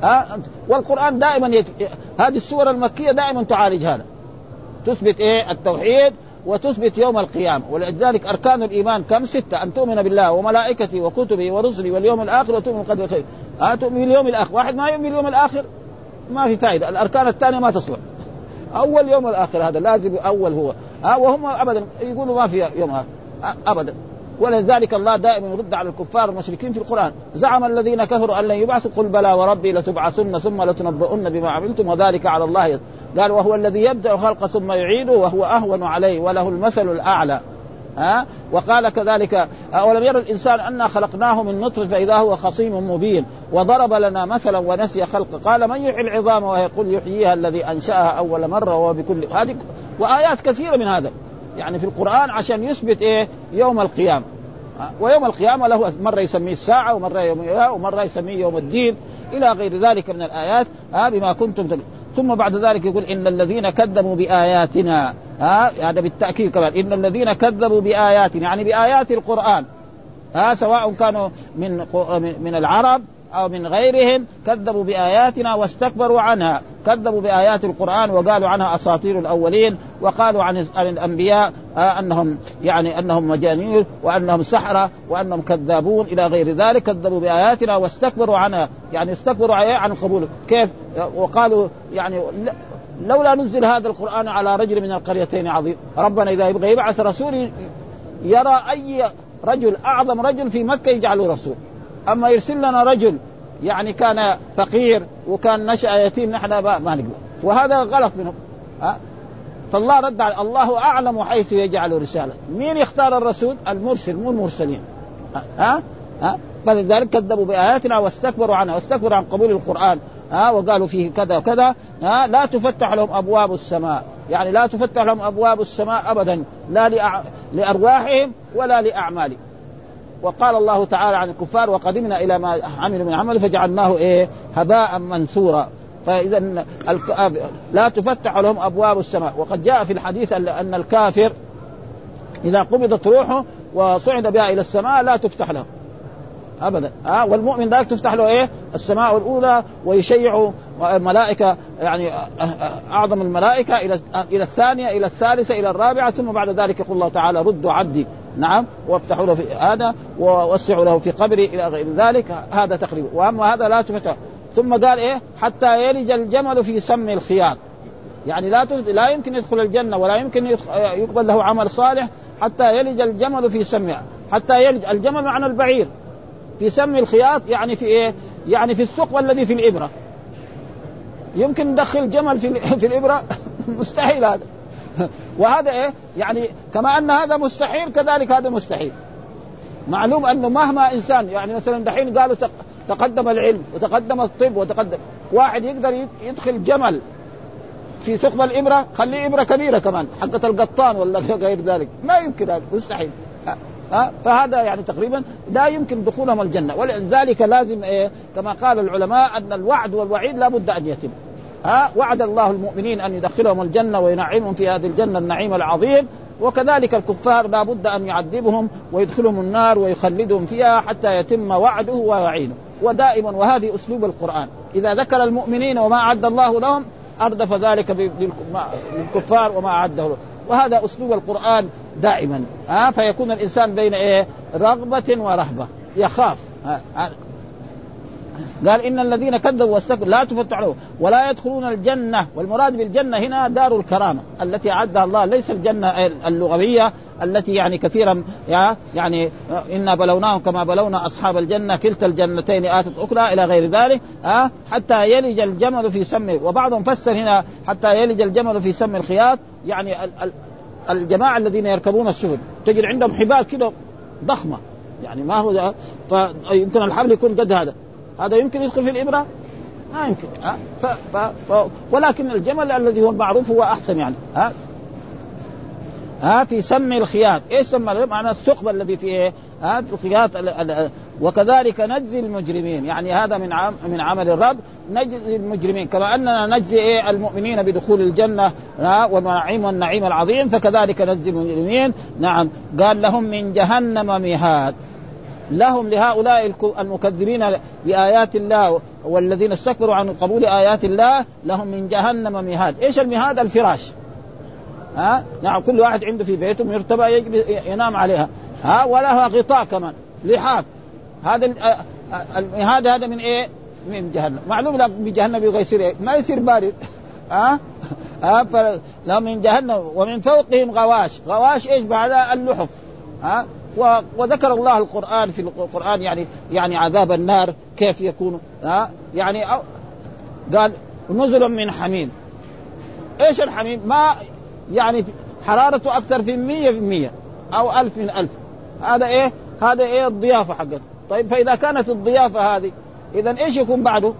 ها؟ والقرآن دائما يت... هذه السور المكية دائما تعالج هذا. تثبت إيه؟ التوحيد وتثبت يوم القيامة. ولذلك أركان الإيمان كم؟ ستة. أن تؤمن بالله وملائكته وكتبه ورسله واليوم الآخر وتؤمن بالقدر خير ها؟ تؤمن باليوم الآخر. واحد ما يؤمن باليوم الآخر ما في فائدة. الأركان الثانية ما تصلح. أول يوم الآخر هذا لازم أول هو. ها؟ وهم ابدا يقولوا ما في يوم آخر. أبدا. ولذلك الله دائما يرد على الكفار المشركين في القرآن. زعم الذين كفروا أن لن يبعثوا. قل بلى وربي لتبعثن ثم لتنبؤن بما عملتم وذلك على الله قال وهو الذي يبدأ الخلق ثم يعيده وهو أهون عليه وله المثل الأعلى. ها؟ وقال كذلك أولم يرى الإنسان أنا خلقناه من نطفة فإذا هو خصيم مبين وضرب لنا مثلا ونسي خلق قال من يحيي العظام ويقول يحييها الذي أنشأها أول مرة وهو بكل هذه وآيات كثيرة من هذا. يعني في القرآن عشان يثبت إيه؟ يوم القيامة. ويوم القيامة له مرة يسميه الساعة ومرة يوم ومرة يسميه يوم الدين إلى غير ذلك من الآيات ها بما كنتم تل... ثم بعد ذلك يقول إن الذين كذبوا بآياتنا ها هذا بالتأكيد كمان إن الذين كذبوا بآياتنا يعني بآيات القرآن ها سواء كانوا من من العرب أو من غيرهم كذبوا بآياتنا واستكبروا عنها. كذبوا بآيات القرآن وقالوا عنها أساطير الأولين وقالوا عن الأنبياء آه أنهم يعني أنهم مجانين وأنهم سحرة وأنهم كذابون إلى غير ذلك. كذبوا بآياتنا واستكبروا عنها. يعني استكبروا عن القبول كيف؟ وقالوا يعني لولا نزل هذا القرآن على رجل من القريتين عظيم. ربنا إذا يبغى يبعث رسول يرى أي رجل أعظم رجل في مكة يجعله رسول. أما يرسل لنا رجل يعني كان فقير وكان نشأ يتيم نحن ما نقبل وهذا غلط منهم ها؟ فالله رد على الله أعلم حيث يجعل رسالة. مين يختار الرسول؟ المرسل مو المرسلين. ها؟ ها؟ فلذلك كذبوا بآياتنا واستكبروا عنها. واستكبروا عن قبول القرآن. ها؟ وقالوا فيه كذا وكذا. ها؟ لا تفتح لهم أبواب السماء. يعني لا تفتح لهم أبواب السماء أبدا. لا لأع... لأرواحهم ولا لأعمالهم. وقال الله تعالى عن الكفار وقدمنا إلى ما عملوا من عمل فجعلناه إيه؟ هباء منثورا. فإذا لا تفتح لهم أبواب السماء. وقد جاء في الحديث أن الكافر إذا قبضت روحه وصعد بها إلى السماء لا تفتح له. ابدا. ها والمؤمن ذلك تفتح له إيه؟ السماء الأولى ويشيع ملائكة يعني أعظم الملائكة إلى إلى الثانية إلى الثالثة إلى الرابعة ثم بعد ذلك يقول الله تعالى ردوا عبدي نعم وافتحوا له في هذا ووسعوا له في قبره إلى غير ذلك هذا تقريبا وأما هذا لا تفتح. ثم قال إيه؟ حتى يلج الجمل في سم الخياط. يعني لا لا يمكن يدخل الجنة ولا يمكن يقبل له عمل صالح حتى يلج الجمل في سمها حتى يلج الجمل معنى البعير. في سم الخياط يعني في إيه؟ يعني في الثقب الذي في الإبرة. يمكن ندخل جمل في في الإبرة؟ مستحيل هذا. وهذا إيه؟ يعني كما أن هذا مستحيل كذلك هذا مستحيل. معلوم أنه مهما إنسان يعني مثلا دحين قالوا تقدم العلم وتقدم الطب وتقدم واحد يقدر يدخل جمل في ثقب الابره خليه ابره كبيرة كمان حقة القطان ولا غير ذلك. ما يمكن هذا مستحيل. ها فهذا يعني تقريبا لا يمكن دخولهم الجنة. ولذلك لازم إيه؟ كما قال العلماء أن الوعد والوعيد لابد أن يتم. ها وعد الله المؤمنين أن يدخلهم الجنة وينعمهم في هذه الجنة النعيم العظيم. وكذلك الكفار لا بد أن يعذبهم ويدخلهم النار ويخلدهم فيها حتى يتم وعده ووعيده ودائما وهذه أسلوب القرآن. إذا ذكر المؤمنين وما أعد الله لهم أردف ذلك للكفار وما أعده لهم. وهذا أسلوب القرآن دائما. ها فيكون الإنسان بين إيه؟ رغبة ورهبة. يخاف. قال إن الذين كذبوا واستكبروا لا تفتح له ولا يدخلون الجنة. والمراد بالجنة هنا دار الكرامة التي أعدها الله. ليس الجنة اللغوية التي يعني كثيرا يعني إنا بلوناهم كما بلونا أصحاب الجنة. كلتا الجنتين آتت أكلها إلى غير ذلك ها حتى يلج الجمل في سم. وبعضهم فسر هنا حتى يلج الجمل في سم الخياط. يعني الجماعة الذين يركبون السفن تجد عندهم حبال كده ضخمة. يعني ما هو فيمكن الحبل يكون قد هذا. هذا يمكن يدخل في الإبرة؟ ما يمكن ها؟ ف... ف... ف... ولكن الجمل الذي هو المعروف هو أحسن يعني ها؟ ها في سم الخياط، إيش سمى؟ معنى الثقب الذي في إيه؟ ها؟ في الخياط وكذلك نجزي المجرمين، يعني هذا من عم من عمل الرب نجزي المجرمين. كما أننا نجزي إيه؟ المؤمنين بدخول الجنة ها؟ والنعيم والنعيم العظيم فكذلك نجزي المجرمين، نعم قال لهم من جهنم مهاد لهم لهؤلاء المكذبين بآيات الله والذين استكبروا عن قبول آيات الله لهم من جهنم مهاد. إيش المهاد؟ الفراش. ها؟ نعم كل واحد عنده في بيته مرتبة ينام عليها. ها؟ ولها غطاء كمان لحاف. هذا المهاد هذا من إيه؟ من جهنم. معلوم لا بجهنم يبغى يصير إيه؟ ما يصير بارد. ها؟ ها؟ فلهم من جهنم. ومن فوقهم غواش. غواش إيش؟ بعدها اللحف. ها؟ وذكر الله القرآن في القرآن يعني يعني عذاب النار كيف يكون ها؟ يعني قال نزل من حميم. إيش الحميم؟ ما يعني حرارته أكثر في مية في مية أو ألف من ألف. هذا إيه؟ هذا إيه الضيافة حقته. طيب فإذا كانت الضيافة هذه اذا إيش يكون بعده؟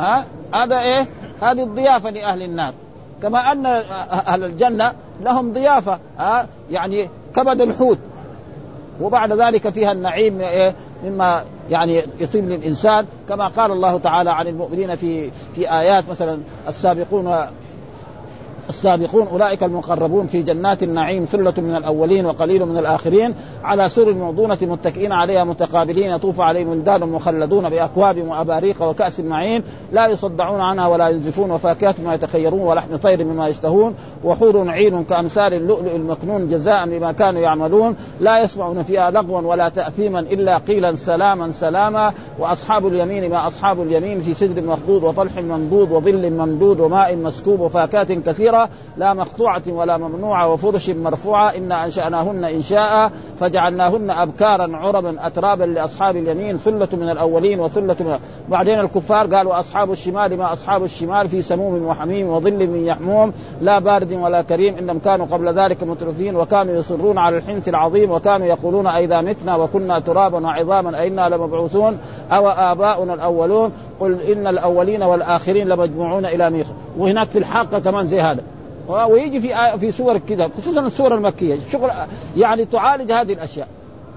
ها؟ هذا إيه؟ هذه الضيافة لأهل النار. كما أن أهل الجنة لهم ضيافة ها؟ يعني كبد الحوت. وبعد ذلك فيها النعيم إيه مما يعني يطيب للإنسان كما قال الله تعالى عن المؤمنين في في آيات مثلا السابقون السابقون أولئك المقربون في جنات النعيم ثلة من الأولين وقليل من الآخرين على سر موضونه متكئين عليها متقابلين يطوف عليهم ولدان مخلدون بأكواب وأباريق وكأس معين لا يصدعون عنها ولا ينزفون وفاكهة ما يتخيرون ولحم طير مما يشتهون وحور عين كأمثال اللؤلؤ المكنون جزاء بما كانوا يعملون لا يسمعون فيها لغوا ولا تأثيما إلا قيلا سلاما سلاما وأصحاب اليمين ما أصحاب اليمين في سدر مخضود وطلح منضود وظل ممدود وماء مسكوب وفاكهة لا مقطوعة ولا ممنوعة وفرش مرفوعة. إنا أنشأناهن إنشاء فجعلناهن أبكارا عربا أترابا لأصحاب اليمين ثلة من الأولين وثلة من بعدين الكفار قالوا أصحاب الشمال ما أصحاب الشمال؟ في سموم وحميم وظل من يحموم. لا بارد ولا كريم إنهم كانوا قبل ذلك مترفين وكانوا يصرون على الحنث العظيم وكانوا يقولون أئذا متنا وكنا ترابا وعظاما أئنا لمبعوثون؟ أو آباؤنا الأولون؟ قل إن الأولين والآخرين لمجموعون إلى ميقات. وهناك في الحاقة كمان زي هذا. ويجي في في سور كذا خصوصا السور المكية. شغل يعني تعالج هذه الأشياء.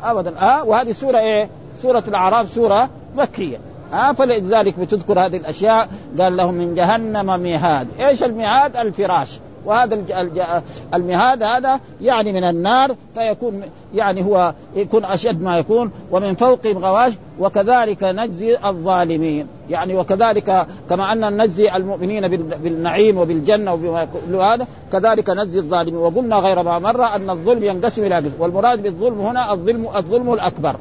ابدا. ها وهذه سورة إيه؟ سورة الأعراف سورة مكية. ها فلذلك بتذكر هذه الأشياء. قال لهم من جهنم مهاد إيش المهاد الفراش. وهذا المهاد هذا يعني من النار فيكون يعني هو يكون أشد ما يكون ومن فوقهم غواش وكذلك نجزي الظالمين. يعني وكذلك كما أن نجزي المؤمنين بالنعيم وبالجنة وبما هذا كذلك نجزي الظالمين. وقلنا غير ما مره أن الظلم ينقسم إلى والمراد بالظلم هنا الظلم الظلم الأكبر.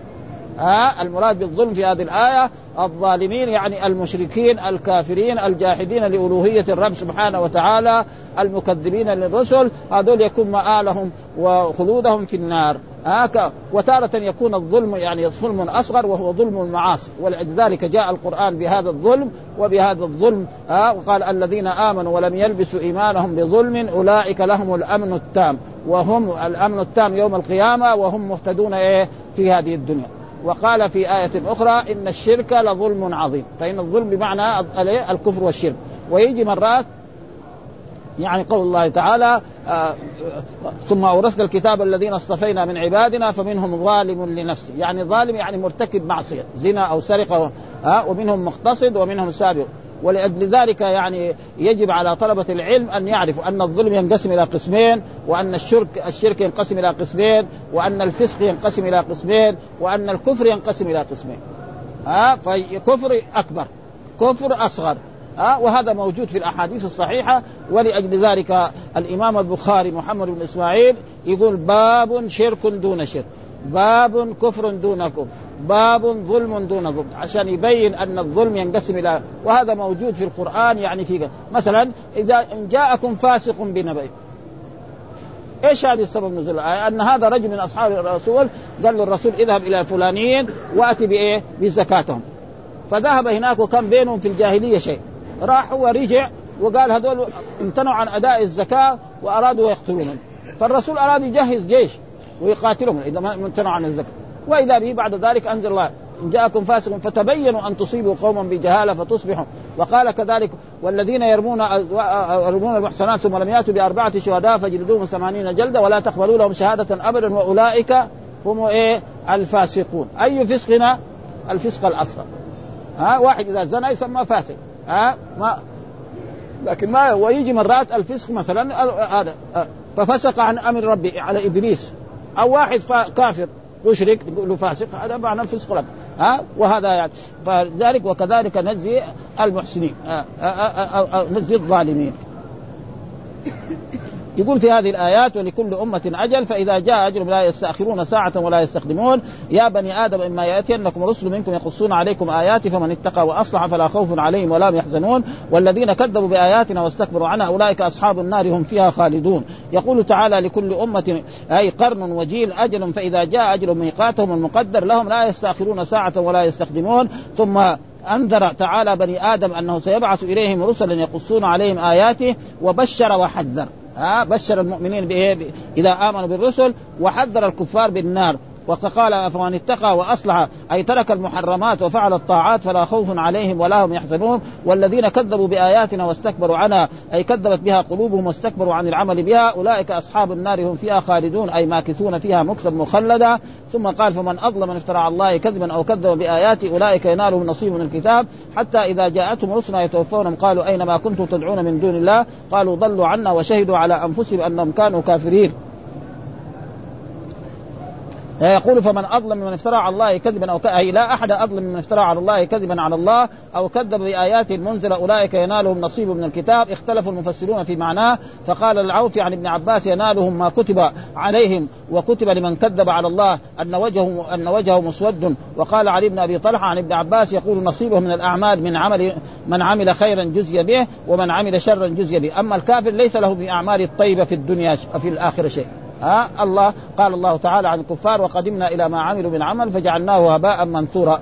ها المراد بالظلم في هذه الآية الظالمين يعني المشركين الكافرين الجاحدين لألوهية الرب سبحانه وتعالى المكذبين للرسل هذول يكون مآلهم وخلودهم في النار. هكا وتارة يكون الظلم يعني ظلم أصغر وهو ظلم المعاصي. ولذلك جاء القرآن بهذا الظلم وبهذا الظلم ها وقال الذين آمنوا ولم يلبسوا إيمانهم بظلم أولئك لهم الأمن التام. وهم الأمن التام يوم القيامة وهم مهتدون إيه في هذه الدنيا. وقال في آية أخرى إن الشرك لظلم عظيم. فإن الظلم بمعنى الكفر والشرك. ويجي مرات يعني قول الله تعالى آه ثم أورثنا الكتاب الذين اصطفينا من عبادنا فمنهم ظالم لنفسه. يعني ظالم يعني مرتكب معصية زنا أو سرقة آه ومنهم مقتصد ومنهم سابق. ولأجل ذلك يعني يجب على طلبة العلم أن يعرفوا أن الظلم ينقسم إلى قسمين وأن الشرك الشرك ينقسم إلى قسمين وأن الفسق ينقسم إلى قسمين وأن الكفر ينقسم إلى قسمين. ها؟ فكفر أكبر كفر أصغر. ها؟ وهذا موجود في الأحاديث الصحيحة. ولأجل ذلك الإمام البخاري محمد بن إسماعيل يقول باب شرك دون شرك باب كفر دون كفر. باب ظلم دون ظلم عشان يبين أن الظلم ينقسم إلى وهذا موجود في القرآن يعني في مثلا إذا جاءكم فاسق بنبأ. إيش هذه السبب نزول الآية؟ أن هذا رجل من أصحاب الرسول قال للرسول اذهب إلى فلانيين وأتي بإيه؟ بزكاتهم. فذهب هناك وكان بينهم في الجاهلية شيء. راح ورجع وقال هذول امتنعوا عن أداء الزكاة وأرادوا يقتلونهم. فالرسول أراد يجهز جيش ويقاتلهم اذا امتنعوا عن الزكاة. واذا به بعد ذلك أنزل الله. إن جاءكم فاسق فتبينوا أن تصيبوا قوما بجهالة فتصبحوا. وقال كذلك والذين يرمون يرمون المحصنات ثم لم يأتوا بأربعة شهداء فجلدوهم ثمانين جلدة ولا تقبلوا لهم شهادة أبدا وأولئك هم إيه؟ الفاسقون. أي فسق هنا الفسق الأصغر. ها؟ واحد إذا زنى يسمى فاسق. ها؟ ما لكن ما ويجي مرات الفسق مثلا هذا ففسق عن أمر ربي على إبليس. أو واحد كافر. مشرك نقول له فاسق هذا معنى الفسق لك. ها؟ وهذا يعني. فذلك وكذلك نجزي المحسنين نجزي الظالمين. يقول في هذه الآيات ولكل أمة أجل فإذا جاء أجل لا يستأخرون ساعة ولا يستقدمون يا بني آدم إما يأتينكم رسل منكم يقصون عليكم آياتي فمن اتقى وأصلح فلا خوف عليهم ولا هم يحزنون. والذين كذبوا بآياتنا واستكبروا عنها أولئك أصحاب النار هم فيها خالدون. يقول تعالى لكل أمة أي قرن وجيل أجل فإذا جاء أجل ميقاتهم المقدر لهم لا يستأخرون ساعة ولا يستقدمون ثم أنذر تعالى بني آدم أنه سيبعث إليهم رسلا يقصون عليهم آياته وبشر وحذر. بشر المؤمنين بإيه؟ إذا آمنوا بالرسل وحذر الكفار بالنار. وقال فمن اتقى وأصلح. أي ترك المحرمات وفعل الطاعات فلا خوف عليهم ولا هم يحزنون. والذين كذبوا بآياتنا واستكبروا عنها أي كذبت بها قلوبهم واستكبروا عن العمل بها أولئك أصحاب النار هم فيها خالدون أي ماكثون فيها مكثا مخلدا. ثم قال فمن أظلم من افترى على الله كذبا أو كذب باياته أولئك ينالهم نصيب من الكتاب. حتى إذا جاءتهم رسلنا يتوفونهم قالوا أين ما كنتم تدعون من دون الله؟ قالوا ضلوا عنا وشهدوا على أنفسهم انهم كانوا كافرين. يقول فمن أظلم من افترى على الله كذبا أو ك... أي لا أحد أظلم من افترى على الله كذبا على الله أو كذب بآيات المنزله أولئك ينالهم نصيب من الكتاب اختلفوا المفسرون في معناه فقال العوف عن ابن عباس ينالهم ما كتب عليهم وكتب لمن كذب على الله أن وجهه أن وجهه مسود وقال علي بن أبي طلحة عن ابن عباس يقول نصيبه من الأعمال من عمل من عمل خيرا جزي به ومن عمل شرا جزي به أما الكافر ليس له في أعمال الطيبة في الدنيا في الآخرة شيء ها؟ الله قال الله تعالى عن الكفار وقدمنا إلى ما عملوا من عمل فجعلناه هباء منثورا.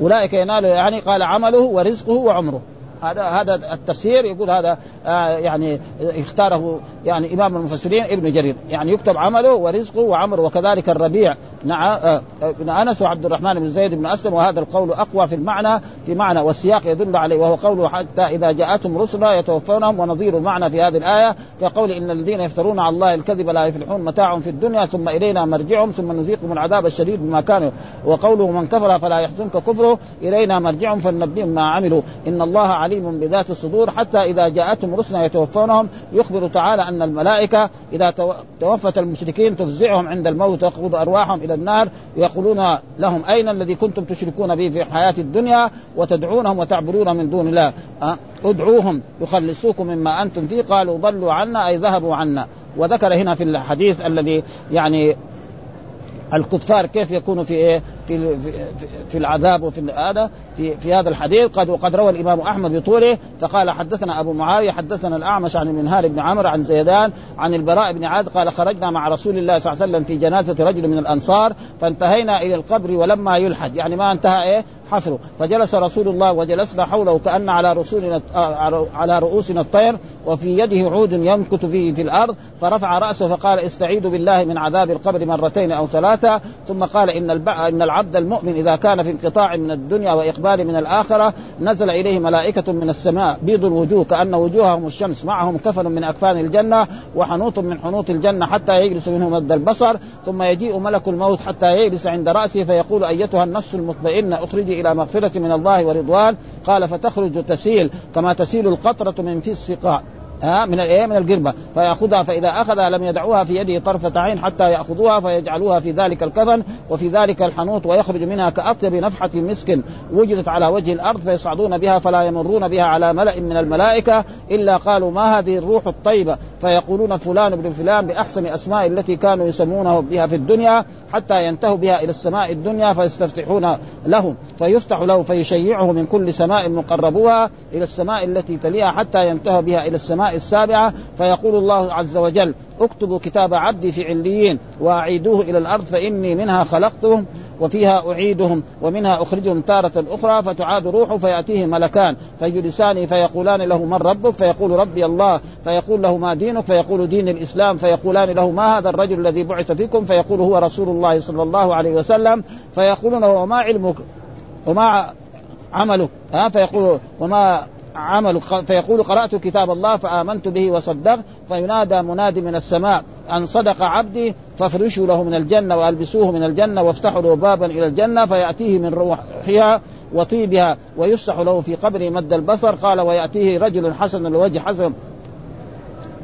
أولئك ينال يعني قال عمله ورزقه وعمره. هذا هذا التفسير يقول هذا آه يعني اختاره يعني إمام المفسرين ابن جرير. يعني يكتب عمله ورزقه وعمره وكذلك الربيع. نعم آه ابن أنس وعبد الرحمن بن زيد بن أسلم وهذا القول أقوى في المعنى في معنى والسياق يدل عليه وهو قوله حتى إذا جاءتهم رسلا يتوفونهم ونظير المعنى في هذه الآية كقول إن الذين يفترون على الله الكذب لا يفلحون متاع في الدنيا ثم إلينا مرجعهم ثم نذيقهم العذاب الشديد بما كانوا. وقوله من كفر فلا يحزنك كفره إلينا مرجعهم فننبئهم ما عملوا. إن الله عليم بذات الصدور حتى إذا جاءتهم رسلا يتوفونهم يخبر تعالى أن الملائكة إذا توفت المشركين تفزعهم عند الموت وتقبض أرواحهم إلى النار يقولون لهم أين الذي كنتم تشركون به في الحياة الدنيا وتدعونهم وتعبدون من دون الله أه؟ ادعوهم يخلصوكم مما أنتم فيه قالوا ضلوا عنا أي ذهبوا عنا وذكر هنا في الحديث الذي يعني الكفار كيف يكونوا في إيه؟ في في, العذاب وفي هذا في في هذا الحديث. قد وقد روى الإمام أحمد بطوله فقال حدثنا أبو معاوية حدثنا الأعمش عن المنهار بن عمرو عن زيدان عن البراء بن عاد قال خرجنا مع رسول الله صلى الله عليه وسلم في جنازة رجل من الأنصار فانتهينا إلى القبر ولما يلحد. يعني ما انتهى إيه؟ حفره فجلس رسول الله وجلسنا حوله كأن على رسولنا على رؤوسنا الطير وفي يده عود ينكت فيه في الأرض. فرفع رأسه فقال استعيذ بالله من عذاب القبر مرتين أو ثلاثة. ثم قال إن إن العبد المؤمن إذا كان في انقطاع من الدنيا وإقبال من الآخرة نزل إليه ملائكة من السماء بيض الوجوه كأن وجوههم الشمس. معهم كفن من أكفان الجنة وحنوط من حنوط الجنة حتى يجلس منه مد البصر ثم يجيء ملك الموت حتى يجلس عند رأسه فيقول أيتها النفس المطمئنة أخرجي إلى مغفرة من الله ورضوان. قال فتخرج تسيل كما تسيل القطرة من في السقاء. ها من الايه من القربة. فيأخذها فإذا أخذها لم يدعوها في يده طرفة عين حتى يأخذوها فيجعلوها في ذلك الكفن وفي ذلك الحنوط ويخرج منها كاطيب نفحة مسك وجدت على وجه الأرض فيصعدون بها فلا يمرون بها على ملأ من الملائكة إلا قالوا ما هذه الروح الطيبة. فيقولون فلان بن فلان بأحسن أسماء التي كانوا يسمونه بها في الدنيا حتى ينتهوا بها إلى السماء الدنيا فيستفتحون له فيفتح له فيشيعه من كل سماء مقربوها إلى السماء التي تليها حتى ينتهى بها إلى السماء السابعة فيقول الله عز وجل اكتبوا كتاب عبدي في عليين واعيدوه إلى الأرض فإني منها خلقتهم وفيها أعيدهم ومنها أخرجهم تارة أخرى فتعاد روحه فياتيه ملكان فيجلسان فيقولان له من ربك فيقول ربي الله فيقول له ما دينك فيقول دين الإسلام فيقولان له ما هذا الرجل الذي بعث فيكم فيقول هو رسول الله صلى الله عليه وسلم فيقولون وما علمك وما عملك؟ ها؟ فيقول وما عمل فيقول قرأت كتاب الله فآمنت به وصدقت فينادى منادي من السماء أن صدق عبدي فافرشوا له من الجنة وألبسوه من الجنة وافتحوا له بابا إلى الجنة فيأتيه من روحها وطيبها ويفسح له في قبره مد البصر قال ويأتيه رجل حسن الوجه حسن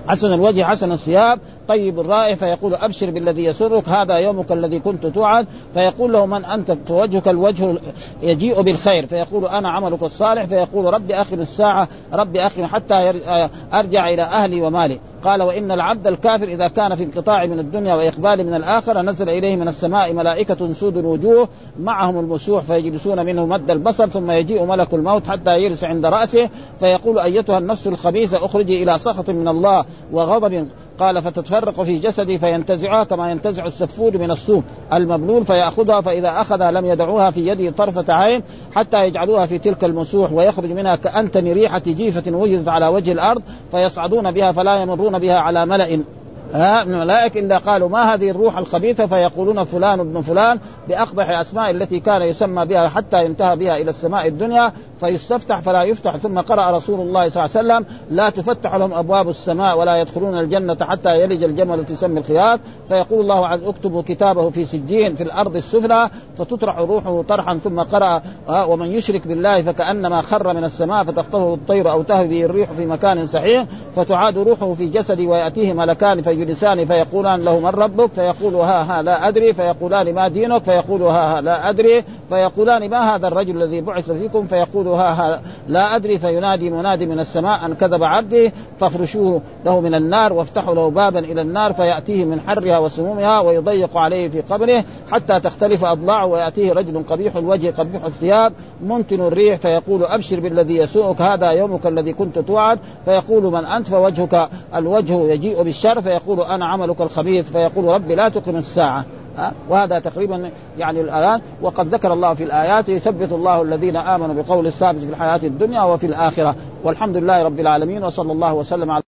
حسن الوجه حسن الثياب الطيب الرائع فيقول أبشر بالذي يسرك هذا يومك الذي كنت توعد. فيقول له من أنت؟ فوجهك الوجه يجيء بالخير. فيقول أنا عملك الصالح. فيقول ربي اخر الساعة ربي اخر حتى أرجع إلى أهلي ومالي. قال وإن العبد الكافر إذا كان في انقطاع من الدنيا وإقبال من الآخرة نزل إليه من السماء ملائكة سود الوجوه معهم المسوح فيجلسون منه مد البصر ثم يجيء ملك الموت حتى يجلس عند رأسه. فيقول أيتها النفس الخبيثة اخرجي إلى سخط من الله وغضب قال فتتفرق في جسدي فينتزعها كما ينتزع السفود من الصوف المبلول فيأخذها فإذا أخذها لم يدعوها في يده طرفة عين حتى يجعلوها في تلك المسوح ويخرج منها كأنتن ريحة جيفة وجدت على وجه الأرض فيصعدون بها فلا يمرون بها على ملأ. من الملائكة إلا قالوا ما هذه الروح الخبيثة؟ فيقولون فلان ابن فلان بأقبح أسماء التي كان يسمى بها حتى ينتهى بها إلى السماء الدنيا فيستفتح فلا يفتح. ثم قرأ رسول الله صلى الله عليه وسلم لا تفتح لهم أبواب السماء ولا يدخلون الجنة حتى يلج الجمل في سم الخياط. فيقول الله عز اكتبوا كتابه في سجين في الأرض السفلى فتطرح روحه طرحا ثم قرأ ومن يشرك بالله فكأنما خر من السماء فتخطفه الطير أو تهوي به الريح في مكان صحيح فتعاد روحه في جسده ويأتيه ملكان فيجلسان فيقولان له من ربك؟ فيقول ها ها لا أدري. فيقولان ما دينك؟ فيقول ها ها لا أدري. فيقولان ما هذا الرجل الذي بعث فيكم؟ فيقول ها لا أدري فينادي منادي من السماء أن كذب عبدي فافرشوه له من النار وافتحوا له بابا إلى النار فيأتيه من حرها وسمومها ويضيق عليه في قبره حتى تختلف أضلاعه ويأتيه رجل قبيح الوجه قبيح الثياب منتن الريح فيقول أبشر بالذي يسوءك هذا يومك الذي كنت توعد. فيقول من أنت؟ فوجهك الوجه يجيء بالشر فيقول أنا عملك الخبيث فيقول ربي لا تقم وهذا تقريبا يعني الآيات وقد ذكر الله في الآيات يثبت الله الذين آمنوا بقول الثابت في الحياة الدنيا وفي الآخرة. والحمد لله رب العالمين وصلى الله وسلم على